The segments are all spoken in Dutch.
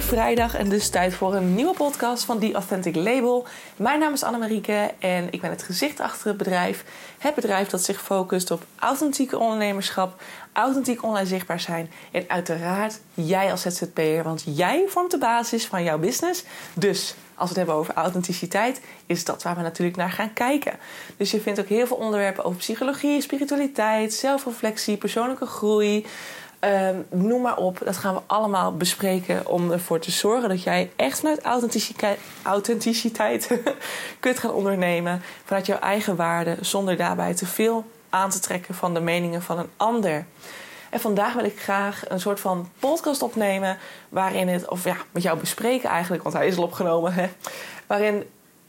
vrijdag en dus tijd voor een nieuwe podcast van The Authentic Label. Mijn naam is Annemarieke en ik ben het gezicht achter het bedrijf. Het bedrijf dat zich focust op authentieke ondernemerschap, authentiek online zichtbaar zijn en uiteraard jij als ZZP'er, want jij vormt de basis van jouw business. Dus als we het hebben over authenticiteit, is dat waar we natuurlijk naar gaan kijken. Dus je vindt ook heel veel onderwerpen over psychologie, spiritualiteit, zelfreflectie, persoonlijke groei. Ehm, noem maar op, dat gaan we allemaal bespreken om ervoor te zorgen dat jij echt vanuit authenticiteit, kunt gaan ondernemen. Vanuit jouw eigen waarde, zonder daarbij te veel aan te trekken van de meningen van een ander. En vandaag wil ik graag een soort van podcast opnemen waarin het, of ja, met jou bespreken eigenlijk, want hij is al opgenomen, hè, waarin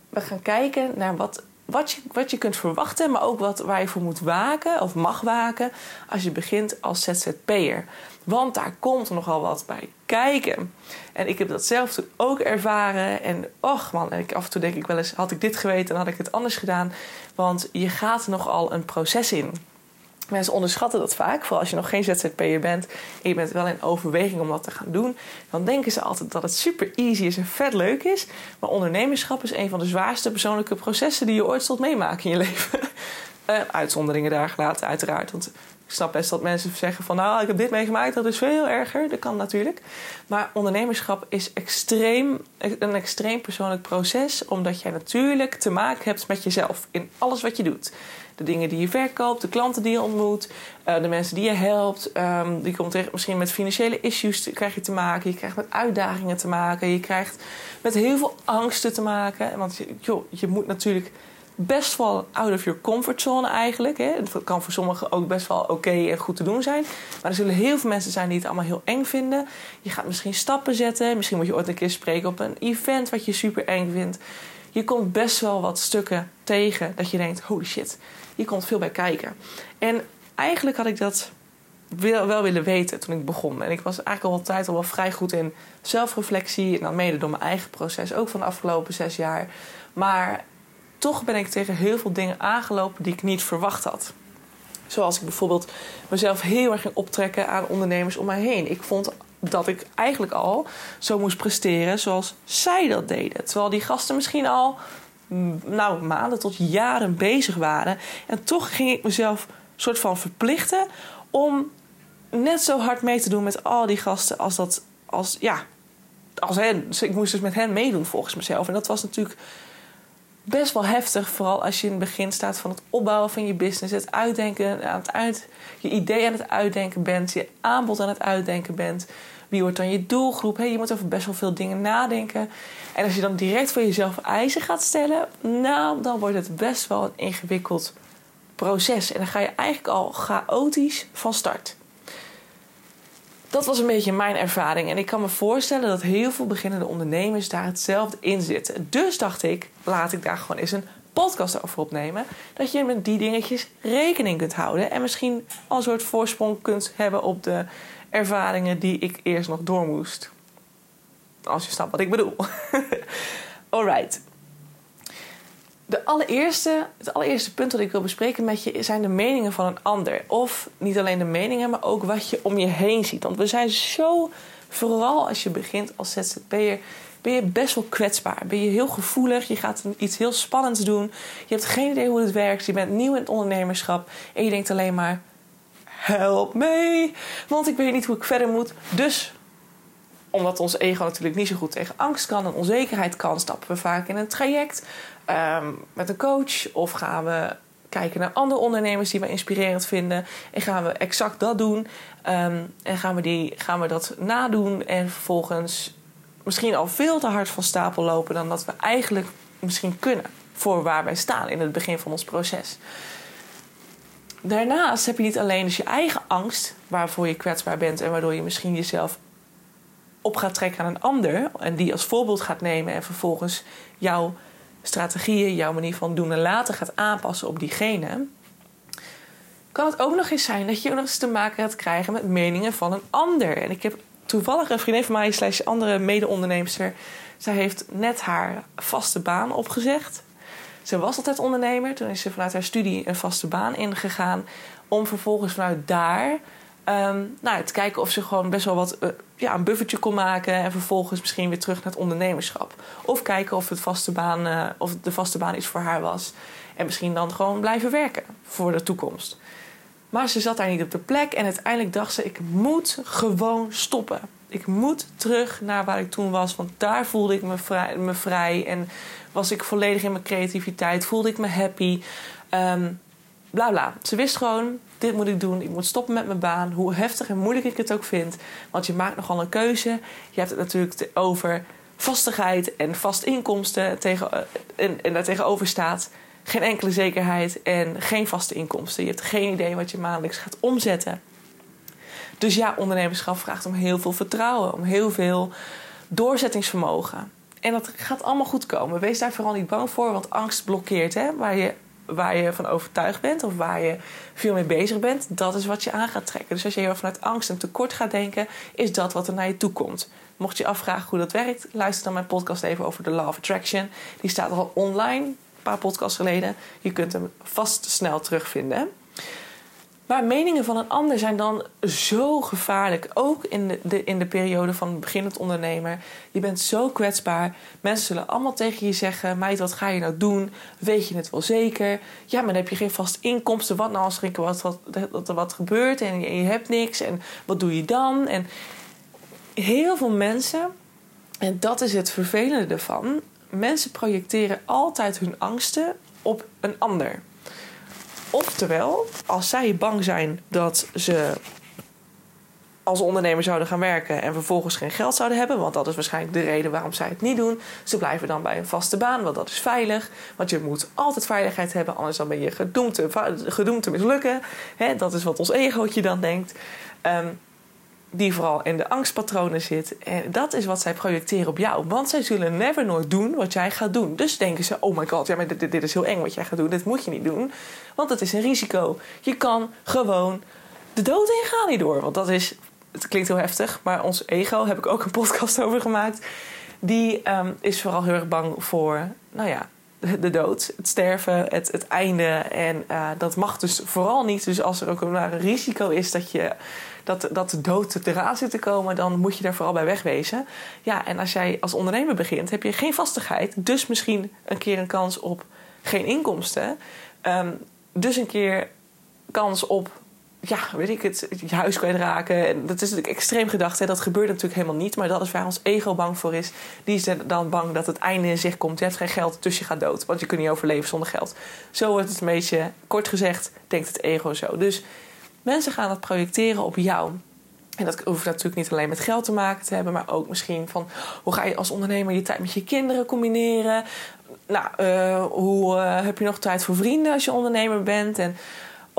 we gaan kijken naar wat wat je, wat je kunt verwachten, maar ook wat, waar je voor moet waken of mag waken als je begint als ZZP'er. Want daar komt nogal wat bij kijken. En ik heb dat zelf toen ook ervaren. En och man, ik, af en toe denk ik wel eens: had ik dit geweten, dan had ik het anders gedaan. Want je gaat nogal een proces in. Mensen onderschatten dat vaak, vooral als je nog geen ZZP'er bent en je bent wel in overweging om dat te gaan doen. Dan denken ze altijd dat het super easy is en vet leuk is. Maar ondernemerschap is een van de zwaarste persoonlijke processen die je ooit zult meemaken in je leven. Uh, uitzonderingen daar gelaten, uiteraard. Want ik snap best dat mensen zeggen van nou, ik heb dit meegemaakt, dat is veel erger. Dat kan natuurlijk. Maar ondernemerschap is extreem, een extreem persoonlijk proces, omdat jij natuurlijk te maken hebt met jezelf in alles wat je doet. De dingen die je verkoopt, de klanten die je ontmoet, eh, de mensen die je helpt. Um, die komt tegen, misschien met financiële issues krijg je te maken. Je krijgt met uitdagingen te maken. Je krijgt met heel veel angsten te maken. Want joh, je moet natuurlijk best wel out of your comfort zone eigenlijk. Hè. Het kan voor sommigen ook best wel oké en goed te doen zijn. Maar er zullen heel veel mensen zijn die het allemaal heel eng vinden. Je gaat misschien stappen zetten. Misschien moet je ooit een keer spreken op een event wat je super eng vindt. Je komt best wel wat stukken tegen dat je denkt: holy shit, hier komt veel bij kijken. En eigenlijk had ik dat wel, wel willen weten toen ik begon. En ik was eigenlijk al altijd al wel vrij goed in zelfreflectie. En dan mede door mijn eigen proces, ook van de afgelopen zes jaar. Maar toch ben ik tegen heel veel dingen aangelopen die ik niet verwacht had. Zoals ik bijvoorbeeld mezelf heel erg ging optrekken aan ondernemers om mij heen. Ik vond dat ik eigenlijk al zo moest presteren zoals zij dat deden. Terwijl die gasten misschien al mm, nou, maanden tot jaren bezig waren. En toch ging ik mezelf soort van verplichten om net zo hard mee te doen met al die gasten als dat, als ja, als hen. Ik moest dus met hen meedoen volgens mezelf. En dat was natuurlijk best wel heftig. Vooral als je in het begin staat van het opbouwen van je business. Het uitdenken, aan het uit, je idee aan het uitdenken bent. Je aanbod aan het uitdenken bent. Wie wordt dan je doelgroep? Hey, je moet over best wel veel dingen nadenken. En als je dan direct voor jezelf eisen gaat stellen, nou, dan wordt het best wel een ingewikkeld proces. En dan ga je eigenlijk al chaotisch van start dat was een beetje mijn ervaring. En ik kan me voorstellen dat heel veel beginnende ondernemers daar hetzelfde in zitten. Dus dacht ik, laat ik daar gewoon eens een podcast over opnemen. Dat je met die dingetjes rekening kunt houden. En misschien al een soort voorsprong kunt hebben op de ervaringen die ik eerst nog door moest. Als je snapt wat ik bedoel. Alright de allereerste, het allereerste punt dat ik wil bespreken met je zijn de meningen van een ander. Of niet alleen de meningen, maar ook wat je om je heen ziet. Want we zijn zo, vooral als je begint als ZZP'er, ben je best wel kwetsbaar. Ben je heel gevoelig, je gaat iets heel spannends doen. Je hebt geen idee hoe het werkt, je bent nieuw in het ondernemerschap. En je denkt alleen maar, help me, want ik weet niet hoe ik verder moet. Dus omdat ons ego natuurlijk niet zo goed tegen angst kan en onzekerheid kan, stappen we vaak in een traject um, met een coach of gaan we kijken naar andere ondernemers die we inspirerend vinden en gaan we exact dat doen um, en gaan we, die, gaan we dat nadoen en vervolgens misschien al veel te hard van stapel lopen dan dat we eigenlijk misschien kunnen voor waar wij staan in het begin van ons proces. Daarnaast heb je niet alleen dus je eigen angst waarvoor je kwetsbaar bent en waardoor je misschien jezelf op gaat trekken aan een ander en die als voorbeeld gaat nemen en vervolgens jouw strategieën, jouw manier van doen en laten gaat aanpassen op diegene, kan het ook nog eens zijn dat je nog eens te maken gaat krijgen met meningen van een ander. En ik heb toevallig een vriendin van mij, slash andere mede-onderneemster, zij heeft net haar vaste baan opgezegd. Ze was altijd ondernemer, toen is ze vanuit haar studie een vaste baan ingegaan, om vervolgens vanuit daar Um, nou, te kijken of ze gewoon best wel wat uh, ja, een buffertje kon maken en vervolgens misschien weer terug naar het ondernemerschap. Of kijken of, het vaste baan, uh, of de vaste baan iets voor haar was. En misschien dan gewoon blijven werken voor de toekomst. Maar ze zat daar niet op de plek en uiteindelijk dacht ze: ik moet gewoon stoppen. Ik moet terug naar waar ik toen was, want daar voelde ik me vrij, me vrij en was ik volledig in mijn creativiteit, voelde ik me happy. Um, bla bla. Ze wist gewoon: dit moet ik doen. Ik moet stoppen met mijn baan. Hoe heftig en moeilijk ik het ook vind. Want je maakt nogal een keuze. Je hebt het natuurlijk over vastigheid en vast inkomsten. Tegen, eh, en, en daar tegenover staat geen enkele zekerheid en geen vaste inkomsten. Je hebt geen idee wat je maandelijks gaat omzetten. Dus ja, ondernemerschap vraagt om heel veel vertrouwen, om heel veel doorzettingsvermogen. En dat gaat allemaal goed komen. Wees daar vooral niet bang voor, want angst blokkeert. Hè? Waar, je, waar je van overtuigd bent of waar je veel mee bezig bent, dat is wat je aan gaat trekken. Dus als je heel vanuit angst en tekort gaat denken, is dat wat er naar je toe komt. Mocht je afvragen hoe dat werkt, luister dan mijn podcast even over de Law of Attraction. Die staat al online, een paar podcasts geleden. Je kunt hem vast snel terugvinden. Maar meningen van een ander zijn dan zo gevaarlijk. Ook in de, in de periode van beginnend ondernemer. Je bent zo kwetsbaar. Mensen zullen allemaal tegen je zeggen: Meid, wat ga je nou doen? Weet je het wel zeker? Ja, maar dan heb je geen vast inkomsten. Wat nou als er wat, wat, wat, wat gebeurt en je, je hebt niks? En wat doe je dan? En heel veel mensen, en dat is het vervelende ervan. Mensen projecteren altijd hun angsten op een ander. Oftewel, als zij bang zijn dat ze als ondernemer zouden gaan werken en vervolgens geen geld zouden hebben, want dat is waarschijnlijk de reden waarom zij het niet doen. Ze blijven dan bij een vaste baan, want dat is veilig. Want je moet altijd veiligheid hebben, anders dan ben je gedoemd te, mislukken. dat is wat ons egootje dan denkt. Um, die vooral in de angstpatronen zit. En dat is wat zij projecteren op jou. Want zij zullen never nooit doen wat jij gaat doen. Dus denken ze: oh my god, ja, maar dit, dit is heel eng wat jij gaat doen. Dit moet je niet doen. Want het is een risico. Je kan gewoon de dood ingaan hierdoor. Want dat is, het klinkt heel heftig, maar ons ego, heb ik ook een podcast over gemaakt. Die um, is vooral heel erg bang voor, nou ja, de dood, het sterven, het, het einde. En uh, dat mag dus vooral niet. Dus als er ook een risico is dat je dat, dat de dood eraan zit te komen, dan moet je daar vooral bij wegwezen. Ja, en als jij als ondernemer begint, heb je geen vastigheid. Dus misschien een keer een kans op geen inkomsten. Um, dus een keer kans op ja, weet ik het, je huis kwijtraken. En dat is natuurlijk extreem gedacht. Hè? Dat gebeurt natuurlijk helemaal niet. Maar dat is waar ons ego bang voor is. Die is dan bang dat het einde in zich komt. Je hebt geen geld, dus je gaat dood. Want je kunt niet overleven zonder geld. Zo wordt het een beetje, kort gezegd, denkt het ego zo. Dus Mensen gaan het projecteren op jou. En dat hoeft natuurlijk niet alleen met geld te maken te hebben, maar ook misschien van hoe ga je als ondernemer je tijd met je kinderen combineren? Nou, uh, hoe uh, heb je nog tijd voor vrienden als je ondernemer bent? En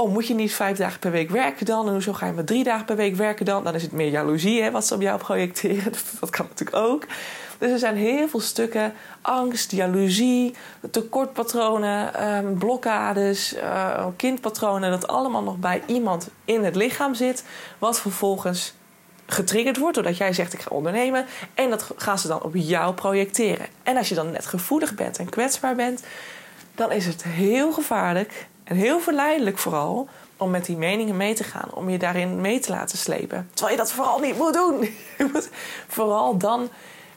oh, moet je niet vijf dagen per week werken dan? En hoezo ga je maar drie dagen per week werken dan? Dan is het meer jaloezie hè, wat ze op jou projecteren. Dat kan natuurlijk ook. Dus er zijn heel veel stukken angst, jaloezie, tekortpatronen, um, blokkades, uh, kindpatronen, dat allemaal nog bij iemand in het lichaam zit, wat vervolgens getriggerd wordt doordat jij zegt ik ga ondernemen en dat gaan ze dan op jou projecteren. En als je dan net gevoelig bent en kwetsbaar bent, dan is het heel gevaarlijk en heel verleidelijk vooral om met die meningen mee te gaan, om je daarin mee te laten slepen. Terwijl je dat vooral niet moet doen. Je moet vooral dan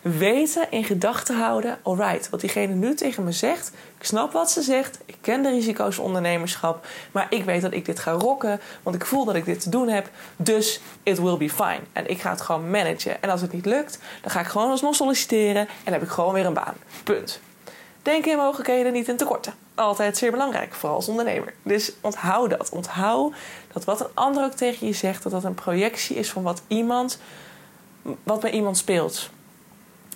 weten, in gedachten houden: alright, wat diegene nu tegen me zegt, ik snap wat ze zegt, ik ken de risico's ondernemerschap, maar ik weet dat ik dit ga rocken, want ik voel dat ik dit te doen heb, dus it will be fine. En ik ga het gewoon managen. En als het niet lukt, dan ga ik gewoon alsnog solliciteren en heb ik gewoon weer een baan. Punt. Denk in mogelijkheden, niet in tekorten. Altijd zeer belangrijk, vooral als ondernemer. Dus onthoud dat. Onthoud dat wat een ander ook tegen je zegt, dat dat een projectie is van wat iemand, wat bij iemand speelt.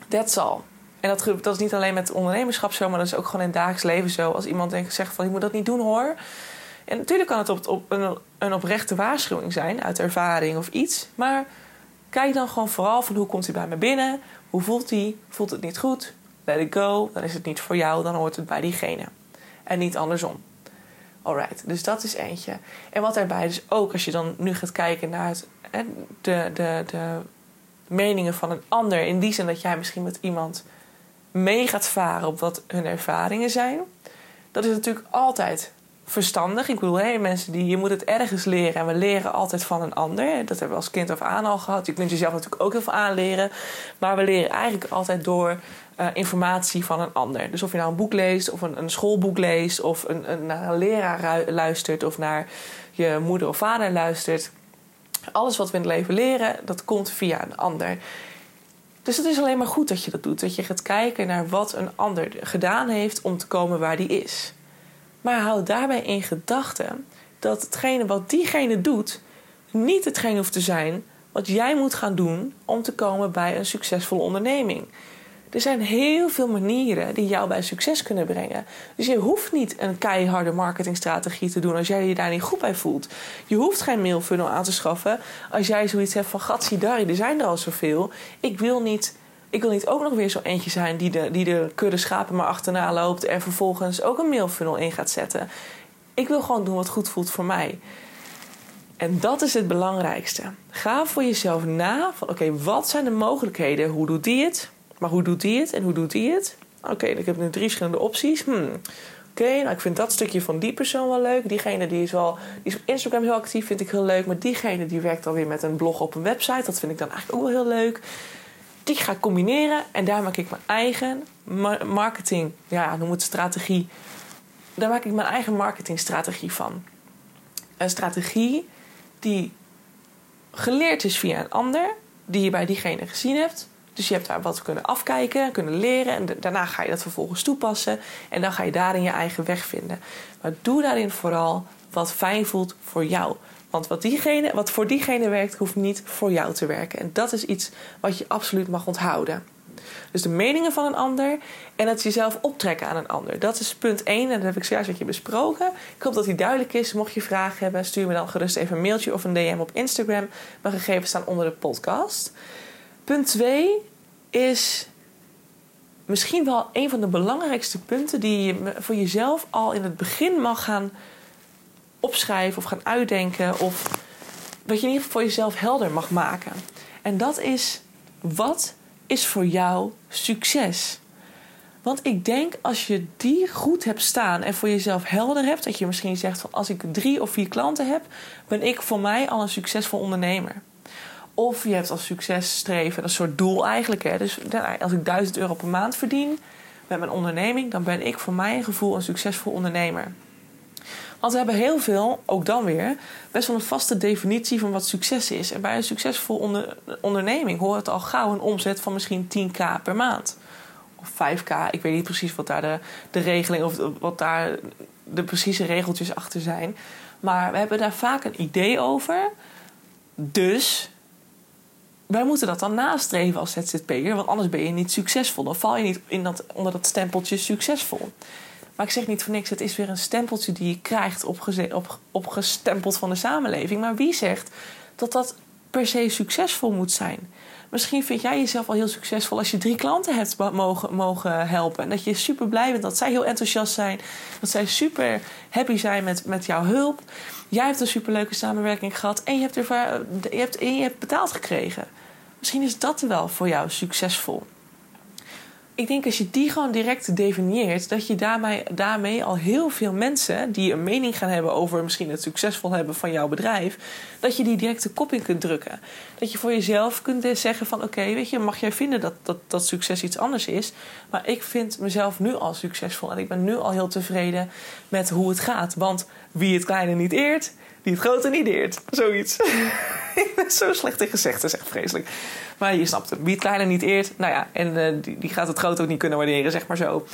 That's all. En dat, is niet alleen met ondernemerschap zo, maar dat is ook gewoon in het dagelijks leven zo. Als iemand denkt, zegt van je moet dat niet doen hoor. En natuurlijk kan het op een, een oprechte waarschuwing zijn uit ervaring of iets. Maar kijk dan gewoon vooral van hoe komt hij bij me binnen? Hoe voelt hij? Voelt het niet goed? Let it go. Dan is het niet voor jou, dan hoort het bij diegene. En niet andersom. Alright, dus dat is eentje. En wat daarbij dus ook, als je dan nu gaat kijken naar het, de, de, de meningen van een ander. In die zin dat jij misschien met iemand mee gaat varen op wat hun ervaringen zijn. Dat is natuurlijk altijd verstandig. Ik bedoel, hey, mensen die, je moet het ergens leren. En we leren altijd van een ander. Dat hebben we als kind of aan al gehad. Je kunt jezelf natuurlijk ook heel veel aanleren. Maar we leren eigenlijk altijd door uh, informatie van een ander. Dus of je nou een boek leest, of een, een schoolboek leest... of een, een, naar een leraar luistert, of naar je moeder of vader luistert. Alles wat we in het leven leren, dat komt via een ander. Dus het is alleen maar goed dat je dat doet. Dat je gaat kijken naar wat een ander gedaan heeft om te komen waar die is. Maar houd daarbij in gedachten dat hetgene wat diegene doet, niet hetgeen hoeft te zijn wat jij moet gaan doen om te komen bij een succesvolle onderneming. Er zijn heel veel manieren die jou bij succes kunnen brengen. Dus je hoeft niet een keiharde marketingstrategie te doen als jij je daar niet goed bij voelt. Je hoeft geen mailfunnel aan te schaffen als jij zoiets hebt van: Gatsidari, er zijn er al zoveel. Ik wil niet. Ik wil niet ook nog weer zo eentje zijn die de, die de kudde schapen maar achterna loopt en vervolgens ook een mailfunnel in gaat zetten. Ik wil gewoon doen wat goed voelt voor mij. En dat is het belangrijkste. Ga voor jezelf na van oké, wat zijn de mogelijkheden? Hoe doet die het? Maar hoe doet die het en hoe doet die het? Oké, ik heb nu drie verschillende opties. Hmm. Oké, nou ik vind dat stukje van die persoon wel leuk. Diegene die is, die is op Instagram heel actief, vind ik heel leuk. Maar diegene die werkt dan weer met een blog op een website. Dat vind ik dan eigenlijk ook wel heel leuk. Die ga ik combineren en daar maak ik mijn eigen marketing, ja, noem het strategie. Daar maak ik mijn eigen marketingstrategie van. Een strategie die geleerd is via een ander, die je bij diegene gezien hebt dus je hebt daar wat kunnen afkijken, kunnen leren. En daarna ga je dat vervolgens toepassen. En dan ga je daarin je eigen weg vinden. Maar doe daarin vooral wat fijn voelt voor jou. Want wat, diegene, wat voor diegene werkt, hoeft niet voor jou te werken. En dat is iets wat je absoluut mag onthouden. Dus de meningen van een ander en het jezelf optrekken aan een ander. Dat is punt 1 en dat heb ik zojuist met je besproken. Ik hoop dat die duidelijk is. Mocht je vragen hebben, stuur me dan gerust even een mailtje of een DM op Instagram. Mijn gegevens staan onder de podcast. Punt 2 is misschien wel een van de belangrijkste punten die je voor jezelf al in het begin mag gaan opschrijven of gaan uitdenken. Of wat je in ieder geval voor jezelf helder mag maken. En dat is: wat is voor jou succes? Want ik denk als je die goed hebt staan en voor jezelf helder hebt, dat je misschien zegt van als ik drie of vier klanten heb, ben ik voor mij al een succesvol ondernemer. Of je hebt als successtreven een soort doel eigenlijk. Hè? Dus nou, als ik 1000 euro per maand verdien met mijn onderneming, dan ben ik voor mijn gevoel een succesvol ondernemer. Want we hebben heel veel, ook dan weer, best wel een vaste definitie van wat succes is. En bij een succesvol onder, onderneming hoort het al gauw een omzet van misschien 10k per maand. Of 5k, ik weet niet precies wat daar de, de regeling of wat daar de precieze regeltjes achter zijn. Maar we hebben daar vaak een idee over. Dus wij moeten dat dan nastreven als ZZP'er, want anders ben je niet succesvol. Dan val je niet in dat, onder dat stempeltje succesvol. Maar ik zeg niet voor niks, het is weer een stempeltje die je krijgt opgeze- op, opgestempeld van de samenleving. Maar wie zegt dat dat per se succesvol moet zijn? Misschien vind jij jezelf al heel succesvol als je drie klanten hebt mogen, mogen helpen. En dat je super blij bent dat zij heel enthousiast zijn. Dat zij super happy zijn met, met jouw hulp. Jij hebt een superleuke samenwerking gehad en je hebt, er, je hebt, je hebt betaald gekregen. Misschien is dat wel voor jou succesvol. Ik denk als je die gewoon direct definieert, dat je daarmee, daarmee al heel veel mensen die een mening gaan hebben over misschien het succesvol hebben van jouw bedrijf, dat je die direct de kop in kunt drukken. Dat je voor jezelf kunt zeggen van oké, weet je, mag jij vinden dat, dat, dat succes iets anders is, maar ik vind mezelf nu al succesvol en ik ben nu al heel tevreden met hoe het gaat. Want wie het kleine niet eert, die het grote niet eert. Zoiets. ik ben zo slecht in gezegd, dat is echt vreselijk. Maar je snapt het. Wie het kleine niet eert, nou ja, en uh, die, die, gaat het grote ook niet kunnen waarderen, zeg maar zo.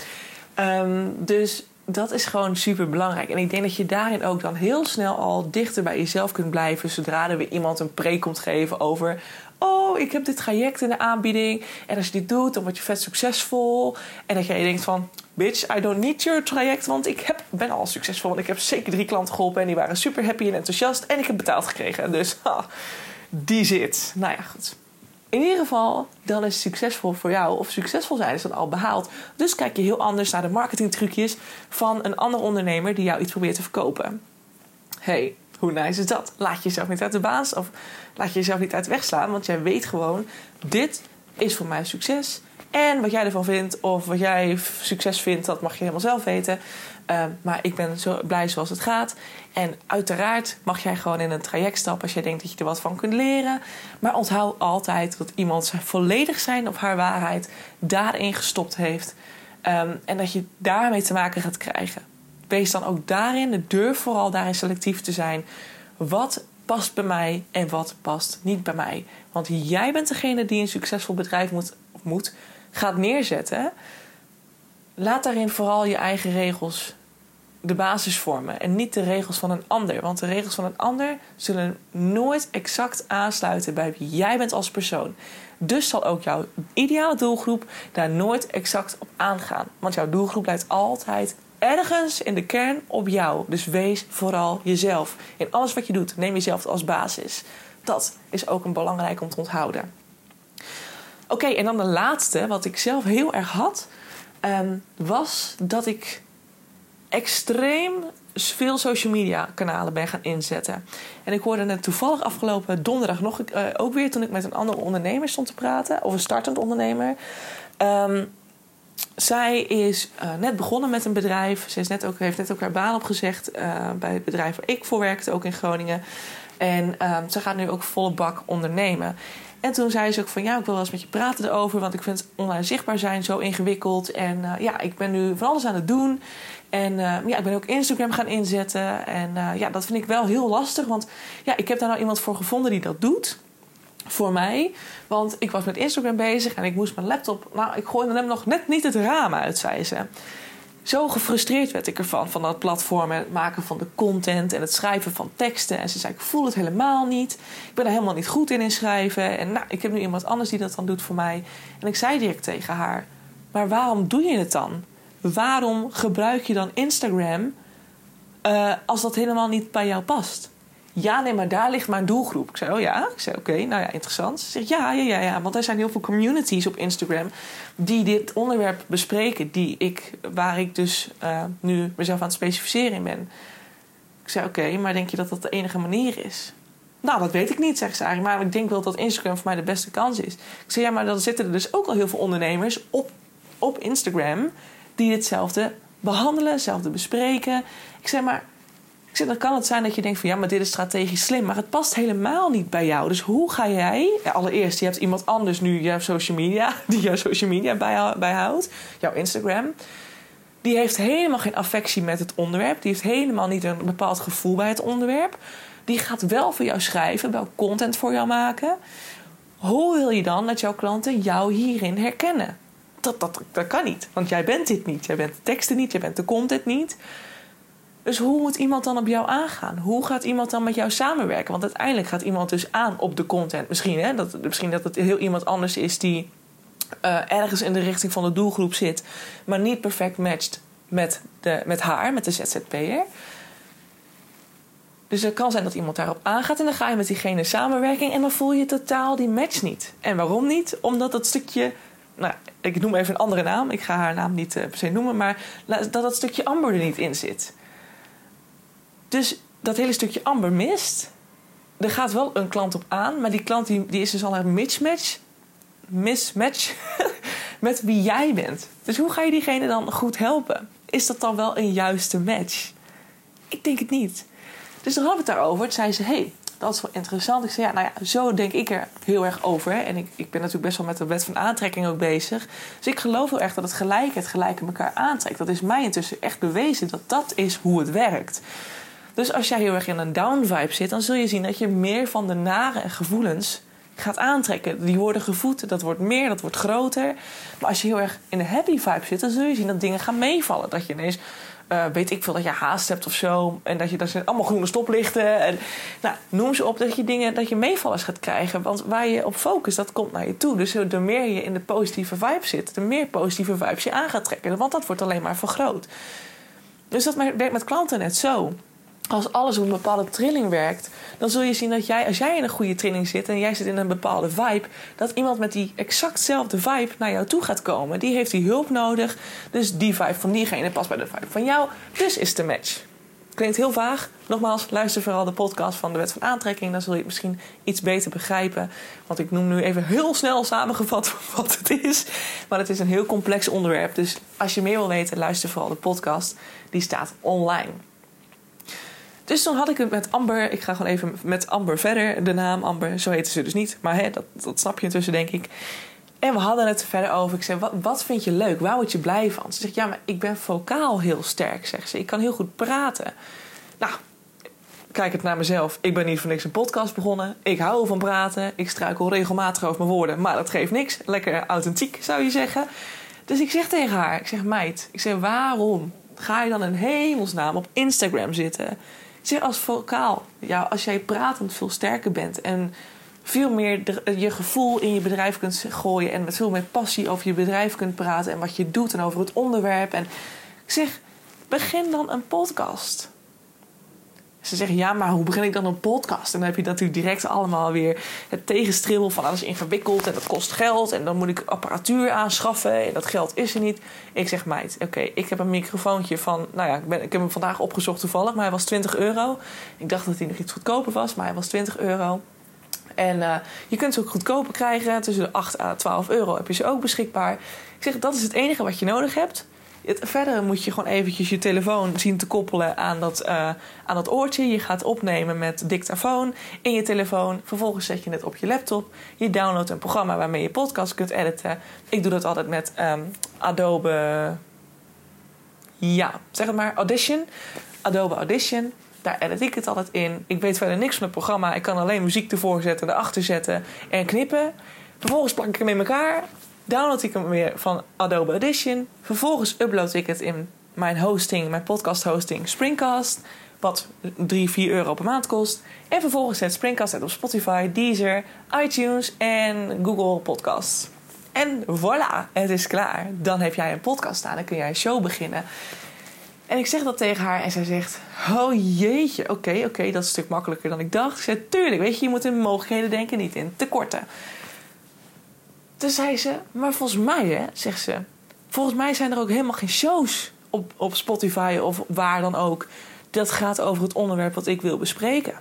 Um, dus dat is gewoon super belangrijk. En ik denk dat je daarin ook dan heel snel al dichter bij jezelf kunt blijven. Zodra er weer iemand een preek komt geven over. Oh, ik heb dit traject in de aanbieding. En als je dit doet, dan word je vet succesvol. En dat jij denkt van bitch, I don't need your traject. Want ik heb, ben al succesvol. Want ik heb zeker drie klanten geholpen. En die waren super happy en enthousiast. En ik heb betaald gekregen. Dus die zit. Nou ja, goed. In ieder geval, dan is succesvol voor jou. Of succesvol zijn is dan al behaald. Dus kijk je heel anders naar de marketingtrucjes van een ander ondernemer die jou iets probeert te verkopen. Hey, hoe nice is dat? Laat jezelf niet uit de baas of laat je jezelf niet uit de weg slaan. Want jij weet gewoon, dit is voor mij succes. En wat jij ervan vindt of wat jij succes vindt, dat mag je helemaal zelf weten. Ehm, maar ik ben zo blij zoals het gaat. En uiteraard mag jij gewoon in een traject stappen als jij denkt dat je er wat van kunt leren. Maar onthoud altijd dat iemand volledig zijn of haar waarheid daarin gestopt heeft. Ehm, en dat je daarmee te maken gaat krijgen. Wees dan ook daarin, durf vooral daarin selectief te zijn. Wat past bij mij en wat past niet bij mij. Want jij bent degene die een succesvol bedrijf moet, moet gaat neerzetten. Laat daarin vooral je eigen regels de basis vormen en niet de regels van een ander. Want de regels van een ander zullen nooit exact aansluiten bij wie jij bent als persoon. Dus zal ook jouw ideale doelgroep daar nooit exact op aangaan. Want jouw doelgroep leidt altijd ergens in de kern op jou. Dus wees vooral jezelf. In alles wat je doet, neem jezelf als basis. Dat is ook een belangrijk om te onthouden. Oké, en dan de laatste, wat ik zelf heel erg had, ehm, was dat ik extreem veel social media kanalen ben gaan inzetten. En ik hoorde het toevallig afgelopen donderdag nog uh, ook weer toen ik met een andere ondernemer stond te praten, of een startend ondernemer. Um, zij is uh, net begonnen met een bedrijf. Ze is net ook, heeft net ook haar baan opgezegd uh, bij het bedrijf waar ik voor werkte, ook in Groningen. En um, ze gaat nu ook volle bak ondernemen. En toen zei ze ook van ja, ik wil wel eens met je praten erover, want ik vind online zichtbaar zijn zo ingewikkeld. En ja, ik ben nu van alles aan het doen. En uh, ja, ik ben ook Instagram gaan inzetten. En uh, ja, dat vind ik wel heel lastig, want ja, ik heb daar nou iemand voor gevonden die dat doet voor mij. Want ik was met Instagram bezig en ik moest mijn laptop. Nou, ik gooide hem nog net niet het raam uit, zei ze. Zo gefrustreerd werd ik ervan, van dat platform en het maken van de content en het schrijven van teksten. En ze zei: Ik voel het helemaal niet. Ik ben er helemaal niet goed in in schrijven. En nou, ik heb nu iemand anders die dat dan doet voor mij. En ik zei direct tegen haar: Maar waarom doe je het dan? Waarom gebruik je dan Instagram uh, als dat helemaal niet bij jou past? Ja, nee, maar daar ligt mijn doelgroep. Ik zei, oh ja? Ik zei, oké, nou ja, interessant. Ze zegt, ja, ja, ja, ja, want er zijn heel veel communities op Instagram... die dit onderwerp bespreken, die ik, waar ik dus uh, nu mezelf aan het specificeren in ben. Ik zei, oké, maar denk je dat dat de enige manier is? Nou, dat weet ik niet, zegt ze eigenlijk. Maar ik denk wel dat Instagram voor mij de beste kans is. Ik zei, ja, maar dan zitten er dus ook al heel veel ondernemers op, op Instagram... die hetzelfde behandelen, hetzelfde bespreken. Ik zei, maar ik zeg, dan kan het zijn dat je denkt van ja, maar dit is strategisch slim. Maar het past helemaal niet bij jou. Dus hoe ga jij... allereerst, je hebt iemand anders nu, jouw social media... die jouw social media bijhoudt. Jouw Instagram. Die heeft helemaal geen affectie met het onderwerp. Die heeft helemaal niet een bepaald gevoel bij het onderwerp. Die gaat wel voor jou schrijven, wel content voor jou maken. Hoe wil je dan dat jouw klanten jou hierin herkennen? Dat, dat, dat kan niet, want jij bent dit niet. Jij bent de teksten niet, jij bent de content niet. Dus hoe moet iemand dan op jou aangaan? Hoe gaat iemand dan met jou samenwerken? Want uiteindelijk gaat iemand dus aan op de content. Misschien, hè, dat, misschien dat het heel iemand anders is die uh, ergens in de richting van de doelgroep zit, maar niet perfect matcht met, de, met haar, met de ZZP'er. Dus het kan zijn dat iemand daarop aangaat en dan ga je met diegene samenwerking en dan voel je totaal die match niet. En waarom niet? Omdat dat stukje, nou, ik noem even een andere naam, ik ga haar naam niet uh, per se noemen, maar dat dat stukje amber er niet in zit. Dus dat hele stukje amber mist. Er gaat wel een klant op aan, maar die klant die, die is dus al een mismatch. Mismatch met wie jij bent. Dus hoe ga je diegene dan goed helpen? Is dat dan wel een juiste match? Ik denk het niet. Dus dan hadden we het daarover. Toen zei ze: hey, dat wel interessant. Ik zei: Ja, nou ja, zo denk ik er heel erg over. En ik, ik ben natuurlijk best wel met de wet van aantrekking ook bezig. Dus ik geloof heel erg dat het gelijk het gelijke elkaar aantrekt. Dat is mij intussen echt bewezen dat dat is hoe het werkt. Dus als jij heel erg in een down vibe zit, dan zul je zien dat je meer van de nare gevoelens gaat aantrekken. Die worden gevoed, dat wordt meer, dat wordt groter. Maar als je heel erg in de happy vibe zit, dan zul je zien dat dingen gaan meevallen. Dat je ineens, uh, weet ik veel, dat je haast hebt of zo. En dat je, dat zijn allemaal groene stoplichten. En, nou, noem ze op dat je dingen, dat je meevallers gaat krijgen. Want waar je op focust, dat komt naar je toe. Dus de meer je in de positieve vibe zit, de meer positieve vibes je aan gaat trekken. Want dat wordt alleen maar vergroot. Dus dat werkt met klanten net zo als alles op een bepaalde trilling werkt, dan zul je zien dat jij, als jij in een goede trilling zit en jij zit in een bepaalde vibe, dat iemand met die exactzelfde vibe naar jou toe gaat komen. Die heeft die hulp nodig, dus die vibe van diegene past bij de vibe van jou, dus is de match. Klinkt heel vaag. Nogmaals, luister vooral de podcast van de Wet van Aantrekking. Dan zul je het misschien iets beter begrijpen. Want ik noem nu even heel snel samengevat wat het is. Maar het is een heel complex onderwerp. Dus als je meer wil weten, luister vooral de podcast. Die staat online. Dus toen had ik het met Amber. Ik ga gewoon even met Amber verder. De naam Amber, zo heette ze dus niet. Maar hè, dat, dat snap je intussen, denk ik. En we hadden het verder over. Ik zei, wat, wat vind je leuk? Waar word je blij van? Ze zegt, ja, maar ik ben vocaal heel sterk, zegt ze. Ik kan heel goed praten. Nou, kijk het naar mezelf. Ik ben niet voor niks een podcast begonnen. Ik hou van praten. Ik struikel regelmatig over mijn woorden. Maar dat geeft niks. Lekker authentiek, zou je zeggen. Dus ik zeg tegen haar, ik zeg, meid, ik zeg, waarom ga je dan in hemelsnaam op Instagram zitten? Zeg, als vocaal, ja, als jij pratend veel sterker bent en veel meer je gevoel in je bedrijf kunt gooien en met veel meer passie over je bedrijf kunt praten en wat je doet en over het onderwerp. En ik zeg, begin dan een podcast. Ze zeggen, ja, maar hoe begin ik dan een podcast? En dan heb je natuurlijk direct allemaal weer het tegenstribbel van alles ingewikkeld en dat kost geld en dan moet ik apparatuur aanschaffen en dat geld is er niet. Ik zeg, meid, oké, ik heb een microfoontje van, nou ja, ik, ben, ik heb hem vandaag opgezocht toevallig, maar hij was 20 euro. Ik dacht dat hij nog iets goedkoper was, maar hij was 20 euro. En uh, je kunt ze ook goedkoper krijgen. Tussen de 8 à 12 euro heb je ze ook beschikbaar. Ik zeg, dat is het enige wat je nodig hebt. Verder moet je gewoon eventjes je telefoon zien te koppelen aan dat, uh, aan dat oortje. Je gaat opnemen met dictafoon in je telefoon. Vervolgens zet je het op je laptop. Je downloadt een programma waarmee je podcast kunt editen. Ik doe dat altijd met um, Adobe... Ja, zeg het maar. Audition. Adobe Audition. Daar edit ik het altijd in. Ik weet verder niks van het programma. Ik kan alleen muziek ervoor zetten, erachter zetten en knippen. Vervolgens plak ik hem in elkaar. Download ik hem weer van Adobe Audition. Vervolgens upload ik het in mijn hosting, mijn podcast hosting Springcast. Wat 3, 4 euro per maand kost. En vervolgens zet Springcast het op Spotify, Deezer, iTunes en Google Podcasts. En voilà, het is klaar. Dan heb jij een podcast staan. Dan kun jij een show beginnen. En ik zeg dat tegen haar en zij zegt: Oh jeetje, oké, oké, dat is een stuk makkelijker dan ik dacht. Ik Tuurlijk, weet je, je moet in mogelijkheden denken, niet in tekorten. Toen zei ze: Maar volgens mij, hè, zegt ze, volgens mij zijn er ook helemaal geen shows op, op Spotify of waar dan ook. Dat gaat over het onderwerp wat ik wil bespreken.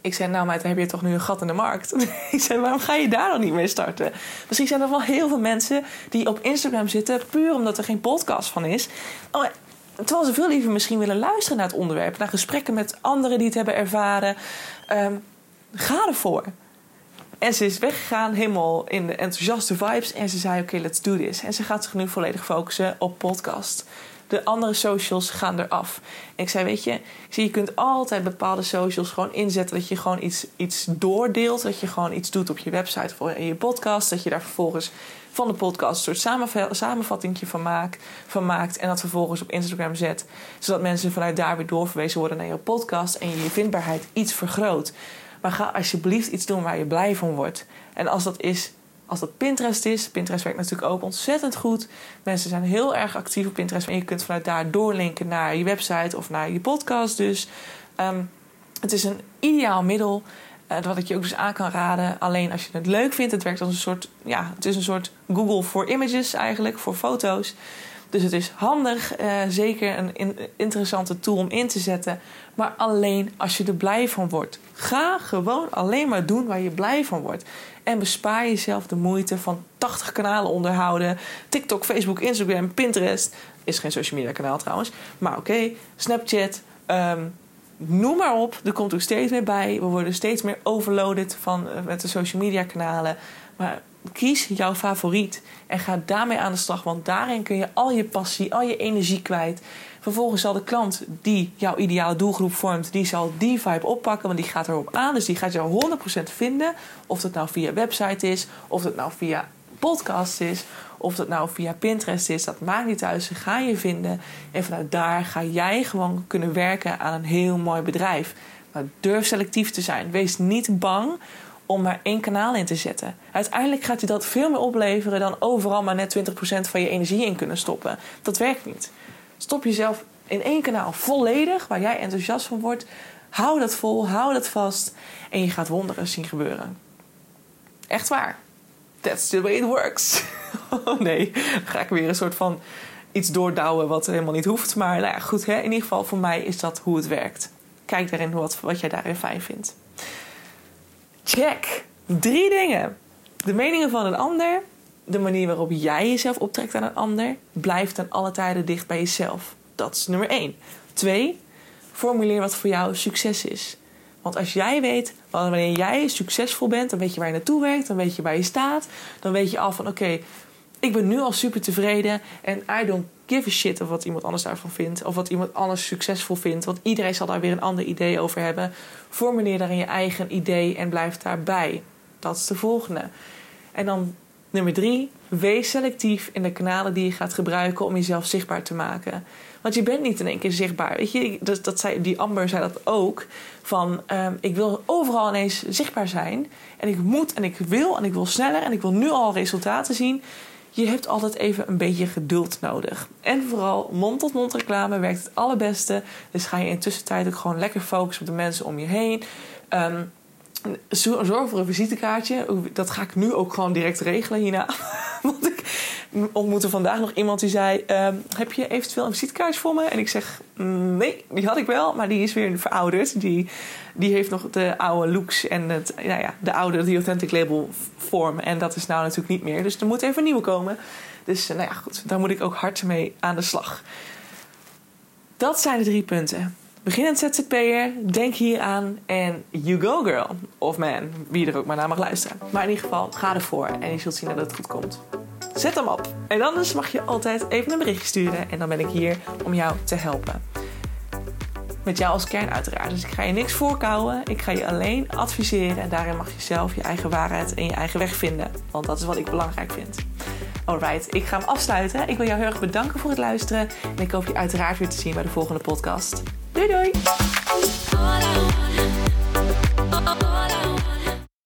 Ik zei, nou meid, dan heb je toch nu een gat in de markt. ik zei, waarom ga je daar dan niet mee starten? Misschien zijn er wel heel veel mensen die op Instagram zitten... puur omdat er geen podcast van is. Oh, terwijl ze veel liever misschien willen luisteren naar het onderwerp, naar gesprekken met anderen die het hebben ervaren. Um, ga ervoor. En ze is weggegaan, helemaal in de enthousiaste vibes. En ze zei: Oké, let's do this. En ze gaat zich nu volledig focussen op podcast. De andere socials gaan eraf. En ik zei: Weet je, je kunt altijd bepaalde socials gewoon inzetten. Dat je gewoon iets, iets doordeelt. Dat je gewoon iets doet op je website of in je podcast. Dat je daar vervolgens van de podcast een soort samenvatting van, maak, van maakt. En dat vervolgens op Instagram zet. Zodat mensen vanuit daar weer doorverwezen worden naar je podcast. En je je vindbaarheid iets vergroot. Maar ga alsjeblieft iets doen waar je blij van wordt. En als dat is als dat Pinterest is. Pinterest werkt natuurlijk ook ontzettend goed. Mensen zijn heel erg actief op Pinterest. En je kunt vanuit daar doorlinken naar je website of naar je podcast. Dus um, het is een ideaal middel. Uh, wat ik je ook dus aan kan raden. Alleen als je het leuk vindt. Het werkt als een soort. Ja, het is een soort Google voor images eigenlijk. Voor foto's. Dus het is handig. Uh, zeker een in, interessante tool om in te zetten. Maar alleen als je er blij van wordt. Ga gewoon alleen maar doen waar je blij van wordt. En bespaar jezelf de moeite van 80 kanalen onderhouden. TikTok, Facebook, Instagram, Pinterest. Is geen social media kanaal trouwens. Maar oké, Snapchat. Um, noem maar op. Er komt ook steeds meer bij. We worden steeds meer overloaded van, uh, met de social media kanalen. Maar kies jouw favoriet en ga daarmee aan de slag. Want daarin kun je al je passie, al je energie kwijt. Vervolgens zal de klant die jouw ideale doelgroep vormt, die zal die vibe oppakken, want die gaat erop aan. Dus die gaat jou 100% vinden. Of dat nou via website is, of dat nou via podcast is, of dat nou via Pinterest is. Dat maakt niet uit. Ze gaan je vinden. En vanuit daar ga jij gewoon kunnen werken aan een heel mooi bedrijf. Maar durf selectief te zijn. Wees niet bang om maar één kanaal in te zetten. Uiteindelijk gaat je dat veel meer opleveren dan overal maar net 20% van je energie in kunnen stoppen. Dat werkt niet. Stop jezelf in één kanaal volledig waar jij enthousiast van wordt. Hou dat vol, hou dat vast en je gaat wonderen zien gebeuren. Echt waar. That's the way it works. Oh nee, dan ga ik weer een soort van iets doordouwen wat helemaal niet hoeft. Maar nou ja, goed, hè? in ieder geval voor mij is dat hoe het werkt. Kijk daarin wat, wat jij daarin fijn vindt. Check. Drie dingen. De meningen van een ander, de manier waarop jij jezelf optrekt aan een ander, blijft ten alle tijden dicht bij jezelf. Dat is nummer één. Twee, formuleer wat voor jou succes is. Want als jij weet, wanneer jij succesvol bent, dan weet je waar je naartoe werkt, dan weet je waar je staat, dan weet je al van oké, ik ben nu al super tevreden en I don't give a shit of wat iemand anders daarvan vindt, of wat iemand anders succesvol vindt, want iedereen zal daar weer een ander idee over hebben. Formuleer daarin je eigen idee en blijf daarbij. Dat is de volgende. En dan nummer drie, wees selectief in de kanalen die je gaat gebruiken om jezelf zichtbaar te maken. Want je bent niet in één keer zichtbaar. Weet je, dat, zei, die Amber zei dat ook. Van um, ik wil overal ineens zichtbaar zijn. En ik moet en ik wil en ik wil sneller en ik wil nu al resultaten zien. Je hebt altijd even een beetje geduld nodig. En vooral mond-tot-mond reclame werkt het allerbeste. Dus ga je in tussentijd ook gewoon lekker focussen op de mensen om je heen. Um, zorg voor een visitekaartje. Dat ga ik nu ook gewoon direct regelen hierna. Want ik ontmoette vandaag nog iemand die zei: ehm, Heb je eventueel een visitekaartje voor me? En ik zeg: mm, Nee, die had ik wel, maar die is weer verouderd. Die, die heeft nog de oude looks en het, nou ja, de oude The Authentic Label vorm. En dat is nou natuurlijk niet meer. Dus er moet even een nieuwe komen. Dus nou ja, goed, daar moet ik ook hard mee aan de slag. Dat zijn de drie punten. Beginnend ZZP'er, denk hier aan en you go girl. Of man, wie er ook maar naar mag luisteren. Maar in ieder geval, ga ervoor en je zult zien dat het goed komt. Zet hem op. En anders mag je altijd even een berichtje sturen en dan ben ik hier om jou te helpen. Met jou als kern uiteraard. Dus ik ga je niks voorkouwen. Ik ga je alleen adviseren en daarin mag je zelf je eigen waarheid en je eigen weg vinden. Want dat is wat ik belangrijk vind. Alright, ik ga hem afsluiten. Ik wil jou heel erg bedanken voor het luisteren. En ik hoop je uiteraard weer te zien bij de volgende podcast. Doei doei!